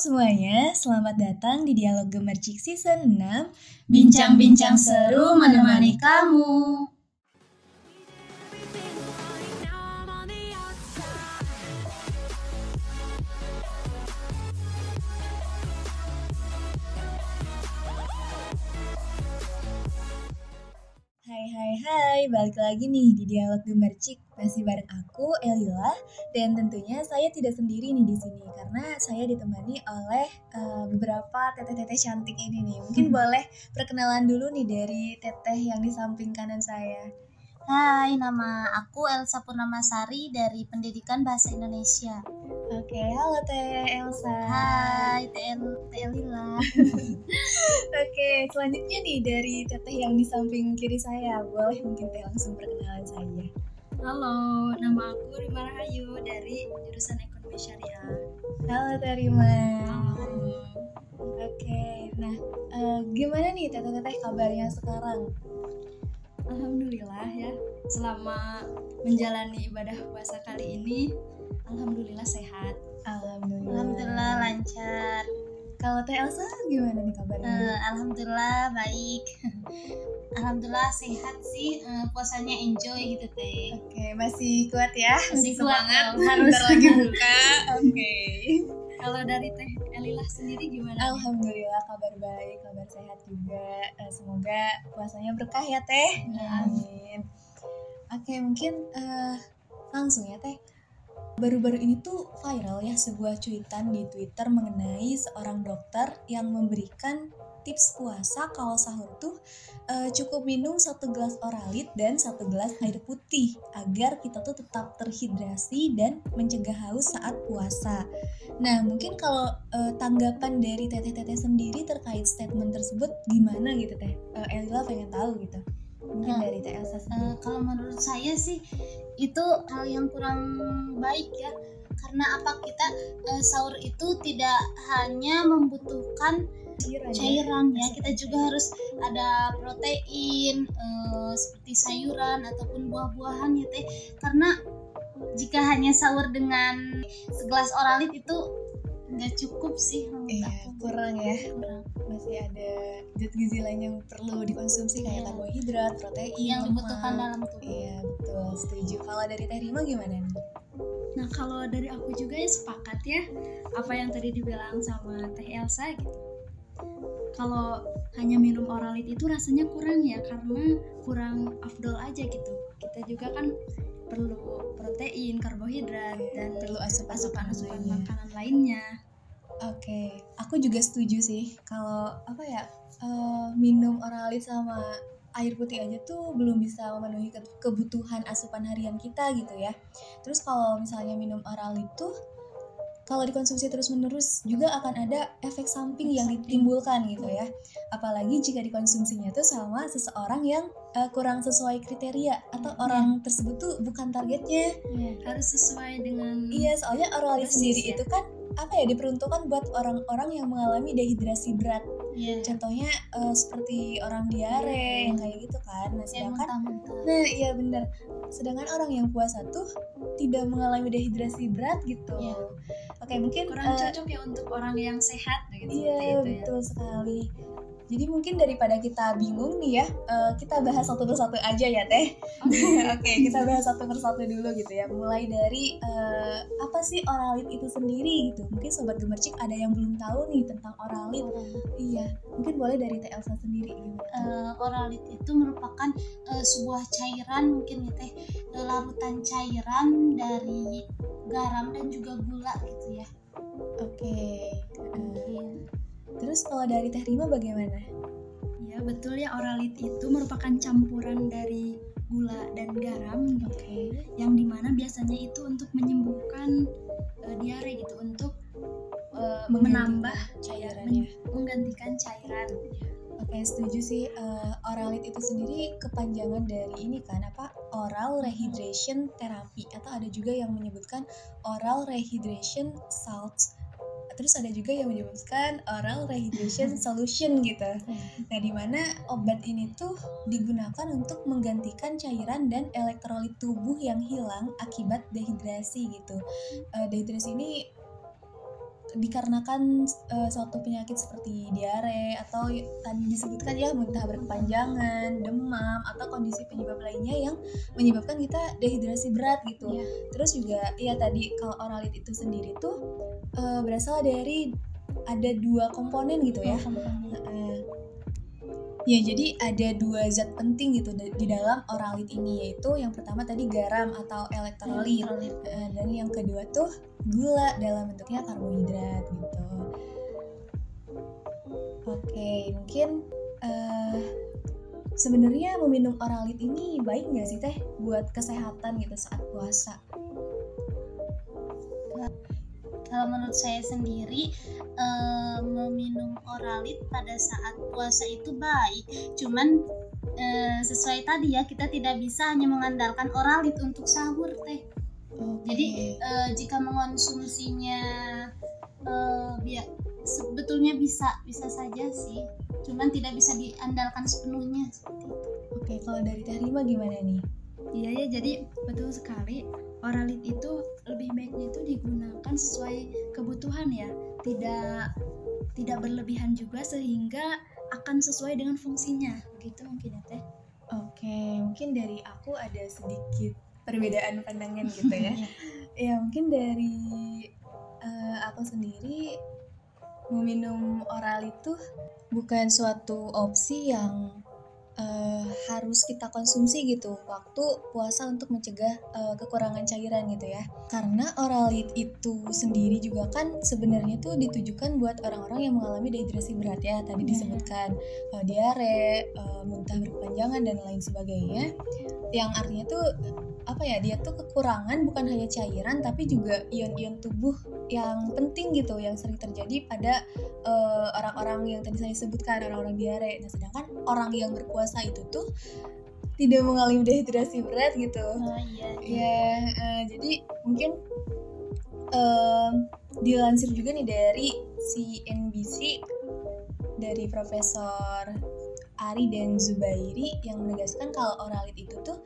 semuanya, selamat datang di Dialog Gemercik Season 6 Bincang-bincang seru menemani kamu. Hai hai hai, balik lagi nih di Dialog Gemercik Masih bareng aku, Elila. Dan tentunya saya tidak sendiri nih di sini Karena saya ditemani oleh uh, beberapa teteh-teteh cantik ini nih. Mungkin boleh perkenalan dulu nih dari teteh yang di samping kanan saya Hai, nama aku Elsa Purnamasari dari Pendidikan Bahasa Indonesia. Oke, halo Teh Elsa. Hai, Teh Teh Lila. Oke, selanjutnya nih dari Teteh yang di samping kiri saya, boleh mungkin Teh langsung perkenalan saja. Halo, nama aku Rima Rahayu dari jurusan Ekonomi Syariah. Halo Teh Rima. Halo. Oke, nah uh, gimana nih Teteh-teteh kabarnya sekarang? Alhamdulillah ya, selama menjalani ibadah puasa kali ini, alhamdulillah sehat. Alhamdulillah. Alhamdulillah lancar. Kalau Teh Elsa gimana nih kabarnya? Uh, Alhamdulillah baik. Alhamdulillah sehat sih, uh, puasanya enjoy gitu Teh. Oke, masih kuat ya? Masih kuat semangat. harus. Lagi buka. Oke. Kalau dari Teh Elilah sendiri gimana? Alhamdulillah kabar baik, kabar sehat juga. Eh, Semoga puasanya berkah ya Teh. Ya. Amin. Oke, mungkin eh, langsung ya Teh. Baru-baru ini tuh viral ya sebuah cuitan di Twitter mengenai seorang dokter yang memberikan tips puasa kalau sahur tuh eh, cukup minum satu gelas oralit dan satu gelas air putih agar kita tuh tetap terhidrasi dan mencegah haus saat puasa. Nah, mungkin kalau eh, tanggapan dari teteh-teteh sendiri terkait statement tersebut gimana gitu teh? Eh, Elila pengen tahu gitu. Mungkin Nah, dari teh Elsa Uh, kalau menurut saya sih itu hal yang kurang baik ya. Karena apa? Kita uh, sahur itu tidak hanya membutuhkan Cairan ya. cairan ya. Kita juga harus ada protein uh, seperti sayuran ataupun buah-buahan ya teh. Karena jika hanya sahur dengan segelas oralit itu nggak cukup sih menurut Iya, aku. kurang ya. kurang Masih ada zat gizi lain yang perlu dikonsumsi kayak Iya. karbohidrat, protein, yang lemak. dibutuhkan dalam tubuh Iya, betul. Setuju. Kalau dari Teh Rima gimana nih? Nah, kalau dari aku juga ya sepakat ya apa yang tadi dibilang sama Teh Elsa gitu. Kalau hanya minum oralit itu rasanya kurang ya karena kurang afdol aja gitu. Kita juga kan perlu protein, karbohidrat dan Perlu asupan-asupan asupan-asupan lainnya. makanan lainnya. Oke, aku juga setuju sih. Kalau apa ya eh, minum oralit sama air putih aja tuh belum bisa memenuhi ke- kebutuhan asupan harian kita gitu ya. Terus kalau misalnya minum oralit tuh kalau dikonsumsi terus-menerus juga akan ada efek samping yang ditimbulkan gitu ya. Apalagi jika dikonsumsinya tuh sama seseorang yang eh, kurang sesuai kriteria atau orang tersebut tuh bukan targetnya. Harus sesuai dengan Iya, soalnya oralit sendiri ya. itu kan apa ya diperuntukkan buat orang-orang yang mengalami dehidrasi berat. ya Contohnya eh, seperti orang diare yang kayak gitu kan. Nah, sedangkan nah iya bener. Sedangkan orang yang puasa tuh tidak mengalami dehidrasi berat gitu. Iya. Oke, mungkin kurang eh, cocok ya untuk orang yang sehat gitu. Iya seperti itu ya. betul sekali. Jadi mungkin daripada kita bingung nih ya, eh, kita bahas satu persatu aja ya teh. Oke, kita bahas satu persatu dulu gitu ya. Mulai dari eh, apa sih oralit itu sendiri gitu. Mungkin sobat gemercik ada yang belum tahu nih tentang oralit. Iya, mungkin boleh dari Teh Elsa sendiri gimana? Eh, oralit itu merupakan eh, sebuah cairan mungkin ya teh eh, larutan cairan dari garam dan juga gula gitu ya Oke. mungkin terus kalau dari Teh Rima bagaimana? Ya betul ya oralit itu merupakan campuran dari gula dan garam gitu. Oke. yang di mana biasanya itu untuk menyembuhkan eh, diare gitu untuk eh, menambah cairannya. men- menggantikan cairan Oke, setuju sih. Eh, oralit itu sendiri kepanjangan dari ini kan apa? Oral rehydration therapy atau ada juga yang menyebutkan oral rehydration salts. Terus ada juga yang menyebutkan oral rehydration solution gitu. Nah, di mana obat ini tuh digunakan untuk menggantikan cairan dan elektrolit tubuh yang hilang akibat dehidrasi gitu. Eh, dehidrasi ini dikarenakan uh, suatu penyakit seperti diare atau tadi disebutkan ya muntah berkepanjangan, demam atau kondisi penyebab lainnya yang menyebabkan kita dehidrasi berat gitu. Iya. Terus juga ya tadi kalau oralit itu sendiri tuh uh, berasal dari ada dua komponen gitu ya. Uh, Ya, jadi ada dua zat penting gitu di dalam oralit ini yaitu yang pertama tadi garam atau elektrolit uh, dan yang kedua tuh gula dalam bentuknya karbohidrat gitu. Oke, mungkin uh, sebenarnya meminum oralit ini baik nggak sih teh buat kesehatan gitu saat puasa? kalau menurut saya sendiri uh, meminum oralit pada saat puasa itu baik cuman uh, sesuai tadi ya kita tidak bisa hanya mengandalkan oralit untuk sahur teh okay. jadi uh, jika mengonsumsinya uh, biar sebetulnya bisa bisa saja sih. Cuman tidak bisa diandalkan sepenuhnya. Seperti itu oke kalau dari Teh Rima gimana nih? Iya ya jadi betul sekali. Oralit itu lebih baiknya itu digunakan sesuai kebutuhan ya. Tidak tidak berlebihan juga sehingga akan sesuai dengan fungsinya. Gitu mungkin ya teh. Oke mungkin dari aku ada sedikit perbedaan pandangan gitu ya. Ya mungkin dari uh, aku sendiri meminum oral itu bukan suatu opsi yang uh, harus kita konsumsi gitu. Waktu puasa untuk mencegah uh, kekurangan cairan gitu ya. Karena oralit itu sendiri juga kan sebenarnya tuh ditujukan buat orang-orang yang mengalami dehidrasi berat ya tadi iya. disebutkan. Uh, diare uh, muntah berkepanjangan dan lain sebagainya. Yang artinya tuh apa ya dia tuh kekurangan bukan hanya cairan tapi juga ion-ion tubuh yang penting gitu yang sering terjadi pada orang-orang uh, yang tadi saya sebutkan orang-orang diare. Nah sedangkan orang yang berpuasa itu tuh tidak mengalami dehidrasi berat gitu. Oh, iya. iya. Ya uh, jadi mungkin uh, dilansir juga nih dari CNBC dari Profesor Ari dan Zubairi yang menegaskan kalau oralit itu tuh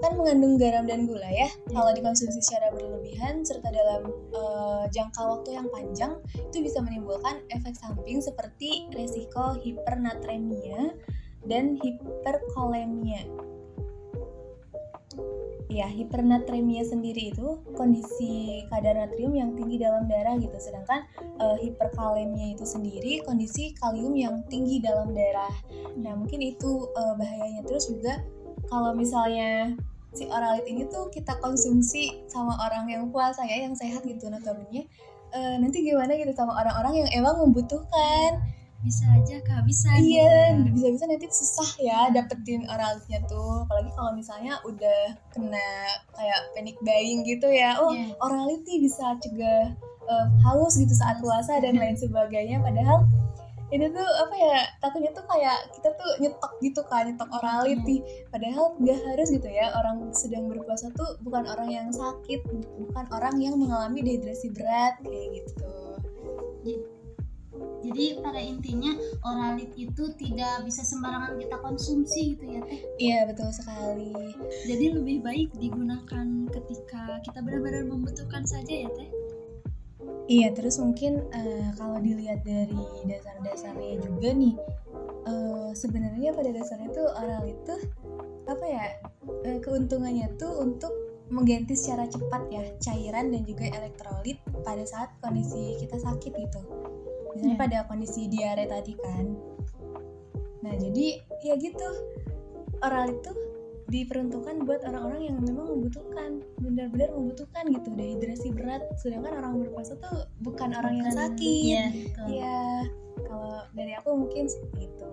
kan mengandung garam dan gula ya. Hmm. Kalau dikonsumsi secara berlebihan serta dalam uh, jangka waktu yang panjang itu bisa menimbulkan efek samping seperti resiko hipernatremia dan hiperkolemia ya hipernatremia sendiri itu kondisi kadar natrium yang tinggi dalam darah gitu. Sedangkan uh, hiperkalemia itu sendiri kondisi kalium yang tinggi dalam darah. Nah mungkin itu uh, bahayanya. Terus juga kalau misalnya si oralit ini tuh kita konsumsi sama orang yang puasa ya yang sehat gitu notabene uh, nanti gimana gitu sama orang-orang yang emang membutuhkan bisa aja kehabisan iya gitu ya. bisa-bisa nanti susah ya dapetin oralnya tuh. Apalagi kalau misalnya udah kena kayak panic buying gitu ya. Oh yeah. orality bisa cegah uh, haus gitu saat puasa dan lain sebagainya. Padahal ini tuh apa ya takutnya tuh kayak kita tuh nyetok gitu kan nyetok orality. Padahal gak harus gitu ya. Orang sedang berpuasa tuh bukan orang yang sakit bukan orang yang mengalami dehidrasi berat kayak gitu jadi pada intinya oralit itu tidak bisa sembarangan kita konsumsi gitu ya teh? Iya betul sekali. Jadi lebih baik digunakan ketika kita benar-benar membutuhkan saja ya teh? Iya terus mungkin uh, kalau dilihat dari dasar-dasarnya juga nih uh, sebenarnya pada dasarnya tuh oralit itu apa ya uh, keuntungannya tuh untuk mengganti secara cepat ya cairan dan juga elektrolit pada saat kondisi kita sakit gitu misalnya yeah. pada kondisi diare tadi kan. Nah jadi ya gitu. Oral itu diperuntukkan buat orang-orang yang memang membutuhkan benar-benar membutuhkan gitu dehidrasi berat. Sedangkan orang berpuasa tuh bukan orang yang sakit. iya ya kalau dari aku mungkin seperti itu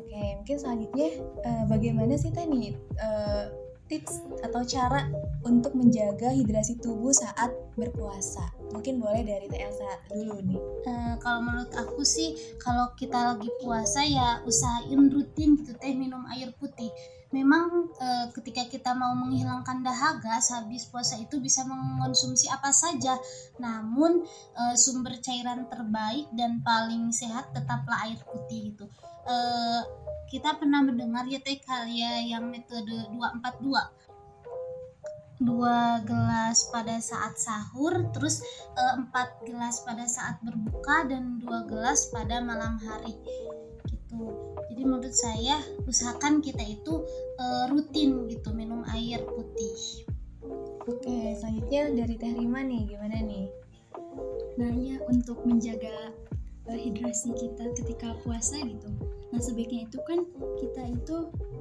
oke mungkin selanjutnya uh, bagaimana sih tani uh, tips atau cara untuk menjaga hidrasi tubuh saat berpuasa? Mungkin boleh dari Teh Elsa dulu nih. Uh, kalau menurut aku sih, kalau kita lagi puasa ya usahain rutin gitu teh minum air putih. Memang uh, ketika kita mau menghilangkan dahaga sehabis puasa itu bisa mengonsumsi apa saja. Namun uh, sumber cairan terbaik dan paling sehat tetaplah air putih itu. Kita pernah mendengar ya teh karya yang metode 242 dua gelas pada saat sahur terus eh, empat gelas pada saat berbuka dan dua gelas pada malam hari. Gitu. Jadi menurut saya usahakan kita itu eh, rutin gitu minum air putih. Oke, selanjutnya dari Teh Rima nih, gimana nih? Nah ya untuk menjaga uh, hidrasi kita ketika puasa gitu. Nah sebaiknya itu kan kita itu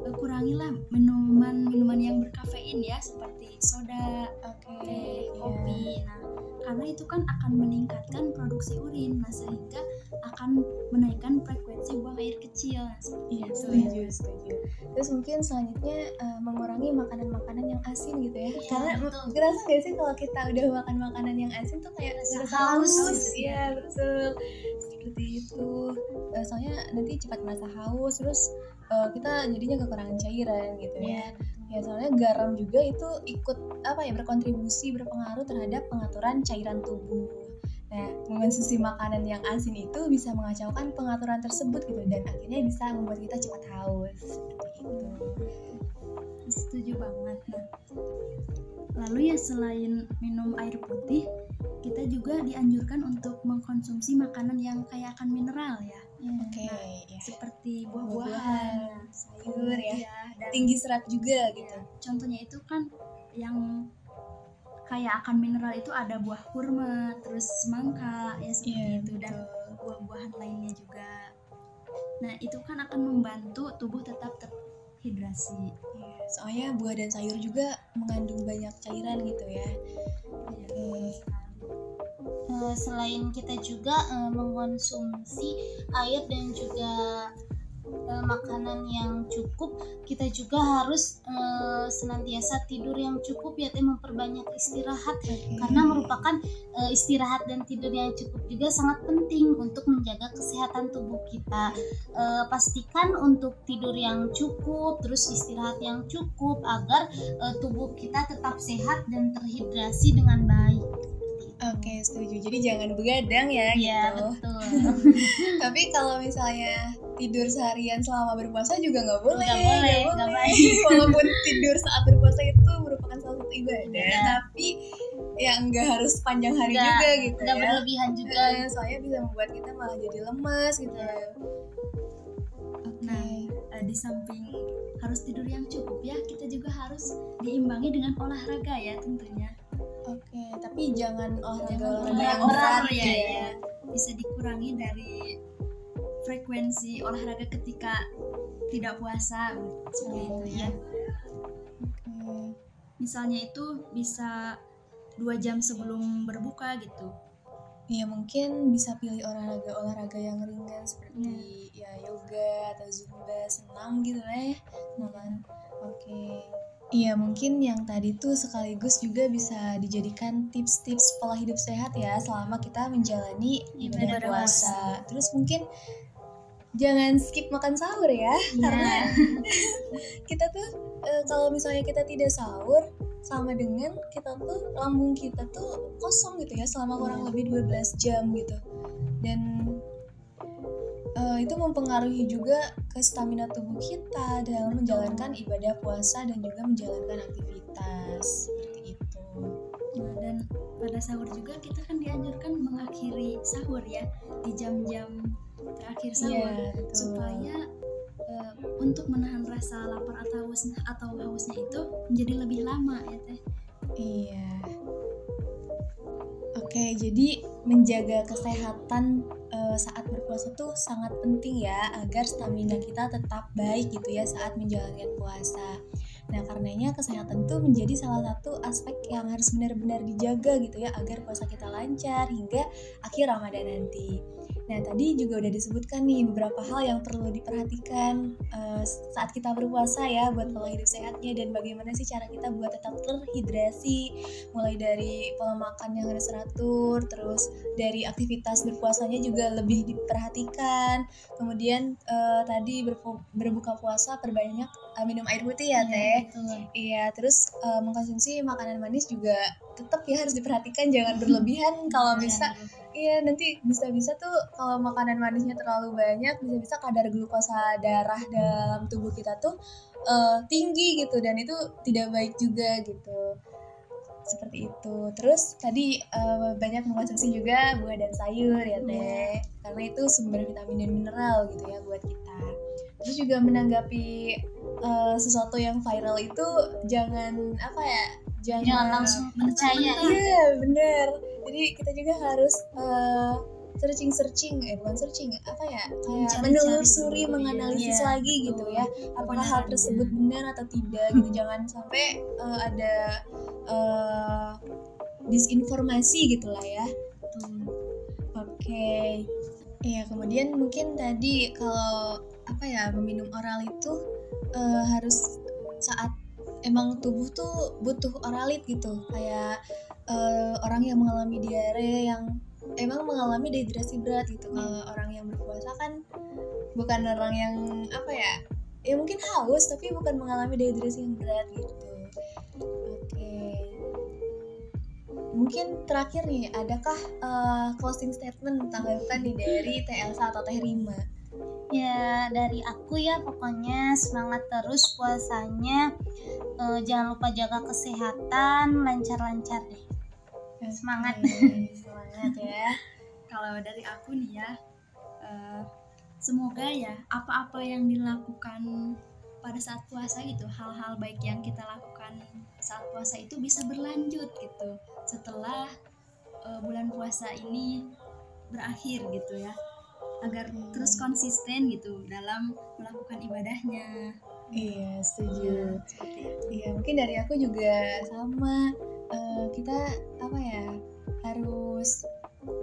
uh, kurangilah minuman-minuman yang berkafein ya seperti soda, Oke, teh, iya. kopi. Nah karena itu kan akan meningkatkan produksi urin, nah sehingga akan menaikkan frekuensi buang air kecil. Nah, seperti Iya, itu setuju, ya. setuju. Terus mungkin selanjutnya eh, mengurangi makanan-makanan yang asin gitu ya. Iya, Karena betul. ngerasa gak sih kalau kita udah makan makanan yang asin tuh kayak Rasa haus gitu. Iya, betul. Seperti itu. Eh, soalnya nanti cepat merasa haus, terus eh, kita jadinya kekurangan cairan gitu ya. Ya soalnya garam juga itu ikut apa ya berkontribusi berpengaruh terhadap pengaturan cairan tubuh. Nah, mengonsumsi makanan yang asin itu bisa mengacaukan pengaturan tersebut gitu dan akhirnya bisa membuat kita cepat haus seperti itu. Setuju banget. Nah, lalu ya selain minum air putih, kita juga dianjurkan untuk mengkonsumsi makanan yang kaya akan mineral ya. Oke, Nah, ya. seperti Buah-buahan, sayur ya. iya, dan Tinggi serat juga ya, gitu. contohnya itu kan yang kaya akan mineral itu ada buah kurma, terus semangka ya seperti Iya, itu dan buah-buahan lainnya juga. Nah, itu kan akan membantu tubuh tetap terhidrasi. Soalnya buah dan sayur juga mengandung banyak cairan gitu ya. Eh, selain kita juga eh, mengkonsumsi air dan juga eh, makanan yang cukup, kita juga harus eh, senantiasa tidur yang cukup ya teh memperbanyak istirahat Oke. karena merupakan eh, istirahat dan tidur yang cukup juga sangat penting untuk menjaga kesehatan tubuh kita. Eh, pastikan untuk tidur yang cukup, terus istirahat yang cukup agar eh, tubuh kita tetap sehat dan terhidrasi dengan baik. Oke, setuju. Jadi jangan begadang ya Iya gitu. betul. Tapi kalau misalnya tidur seharian selama berpuasa juga nggak boleh. Nggak boleh, boleh. baik. Walaupun tidur saat berpuasa itu merupakan salah satu ibadah, Iya. tapi ya nggak harus panjang hari Nggak- juga gitu Nggak ya. berlebihan juga. Eh, soalnya bisa membuat kita malah jadi lemes gitu. Iya. Oke. Nah, di samping harus tidur yang cukup ya, kita juga harus diimbangi dengan olahraga ya tentunya. Oke, tapi jangan olahraga Jangan olahraga yang berat ya, ya. ya. Bisa dikurangi dari frekuensi olahraga ketika tidak puasa seperti itu ya. Oke. Misalnya itu bisa dua jam sebelum berbuka gitu. Ya mungkin bisa pilih olahraga-olahraga yang ringan seperti ya yoga atau zumba, senam gitu lah ya. Senam. Oke. Iya mungkin yang tadi tuh sekaligus juga bisa dijadikan tips-tips pola hidup sehat ya selama kita menjalani Ibadah puasa. Terus mungkin jangan skip makan sahur ya karena kita tuh eh, kalau misalnya kita tidak sahur sama dengan kita tuh lambung kita tuh kosong gitu ya selama kurang lebih 12 jam gitu. Dan eh, itu mempengaruhi juga ke stamina tubuh kita dalam menjalankan ibadah puasa dan juga menjalankan aktivitas seperti itu. Nah, dan pada sahur juga kita kan dianjurkan mengakhiri sahur ya di jam-jam terakhir sahur iya betul supaya eh, untuk menahan rasa lapar atau haus atau hausnya itu menjadi lebih lama ya teh. Iya. Oke, jadi menjaga kesehatan eh, saat berpuasa tuh sangat penting ya agar stamina kita tetap baik gitu ya saat menjalankan puasa. Nah, karenanya kesehatan tuh menjadi salah satu aspek yang harus benar-benar dijaga gitu ya agar puasa kita lancar hingga akhir Ramadan nanti. Nah, tadi juga udah disebutkan nih beberapa hal yang perlu diperhatikan eh, saat kita berpuasa ya buat pola hidup sehatnya dan bagaimana sih cara kita buat tetap terhidrasi mulai dari pola makan yang harus teratur, terus dari aktivitas berpuasanya juga lebih diperhatikan. Kemudian eh, tadi berpu- berbuka puasa perbanyak eh, minum air putih ya teh. betul. Iya, terus eh, mengkonsumsi makanan manis juga tetap ya harus diperhatikan jangan berlebihan kalau bisa Iya nanti bisa-bisa tuh kalau makanan manisnya terlalu banyak bisa-bisa kadar glukosa darah dalam tubuh kita tuh eh, tinggi gitu dan itu tidak baik juga gitu. seperti itu. Terus tadi uh, banyak mengkonsumsi juga buah dan sayur ya teh. Karena itu sumber vitamin dan mineral gitu ya buat kita. Terus juga menanggapi uh, sesuatu yang viral itu jangan apa ya jangan, jangan langsung percaya. Iya bener jadi kita juga harus uh, searching searching eh bukan searching apa ya? Kayak menelusuri dulu, menganalisis iya, lagi betul. gitu ya. Apakah hal Kebenarannya. tersebut benar. atau tidak gitu. Jangan sampai uh, ada uh, disinformasi gitulah ya. Betul. oke. Iya kemudian mungkin tadi kalau apa ya meminum oral itu uh, harus saat emang tubuh tuh butuh oralit gitu. Kayak uh, orang yang mengalami diare yang emang mengalami dehidrasi berat gitu. Kalau orang yang berpuasa kan bukan orang yang apa ya ya mungkin haus tapi bukan mengalami dehidrasi yang berat gitu. Oke. Mungkin terakhir nih adakah uh, closing statement tanggapan nih dari Elsa atau Teh Rima? Ya dari aku ya pokoknya semangat terus puasanya. Eh, jangan lupa jaga kesehatan lancar-lancar deh Semangat. Oke, semangat ya Kalau dari aku nih ya, eh, semoga ya apa-apa yang dilakukan pada saat puasa gitu, hal-hal baik yang kita lakukan saat puasa itu bisa berlanjut gitu. Setelah eh, bulan puasa ini berakhir gitu ya, agar terus konsisten gitu dalam melakukan ibadahnya. iya setuju. Iya mungkin dari aku juga sama Eh, kita apa ya harus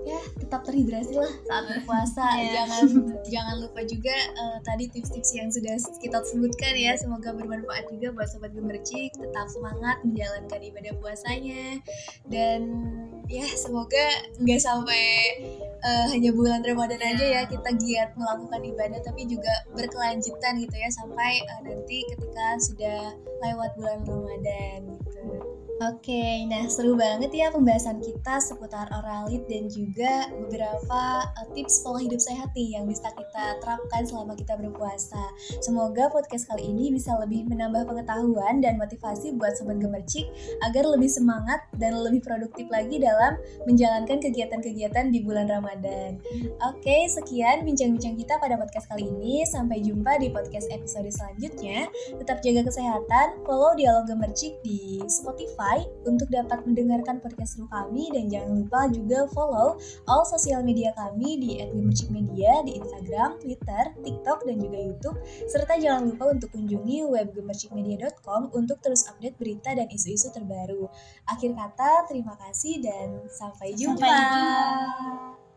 ya tetap terhidrasi lah saat berpuasa. Iya. jangan jangan lupa juga eh, tadi tips-tips yang sudah kita sebutkan ya. Semoga bermanfaat juga buat sobat gemercik tetap semangat menjalankan ibadah puasanya. Dan ya semoga nggak sampai eh, hanya bulan Ramadan aja ya kita giat melakukan ibadah tapi juga berkelanjutan gitu ya. Sampai eh, nanti ketika sudah lewat bulan Ramadan gitu. Oke, nah seru banget ya pembahasan kita seputar oralit dan juga beberapa uh, tips pola hidup sehat nih yang bisa kita terapkan selama kita berpuasa. Semoga podcast kali ini bisa lebih menambah pengetahuan dan motivasi buat sobat gemercik agar lebih semangat dan lebih produktif lagi dalam menjalankan kegiatan-kegiatan di bulan Ramadan. Oke, sekian bincang-bincang kita pada podcast kali ini. Sampai jumpa di podcast episode selanjutnya. Tetap jaga kesehatan, follow Dialog Gemercik di Spotify untuk dapat mendengarkan podcast seru kami dan jangan lupa juga follow all sosial media kami di @gemercikmedia di Instagram, Twitter, TikTok dan juga YouTube serta jangan lupa untuk kunjungi web gemercikmedia.com untuk terus update berita dan isu-isu terbaru. Akhir kata, terima kasih dan sampai jumpa. sampai jumpa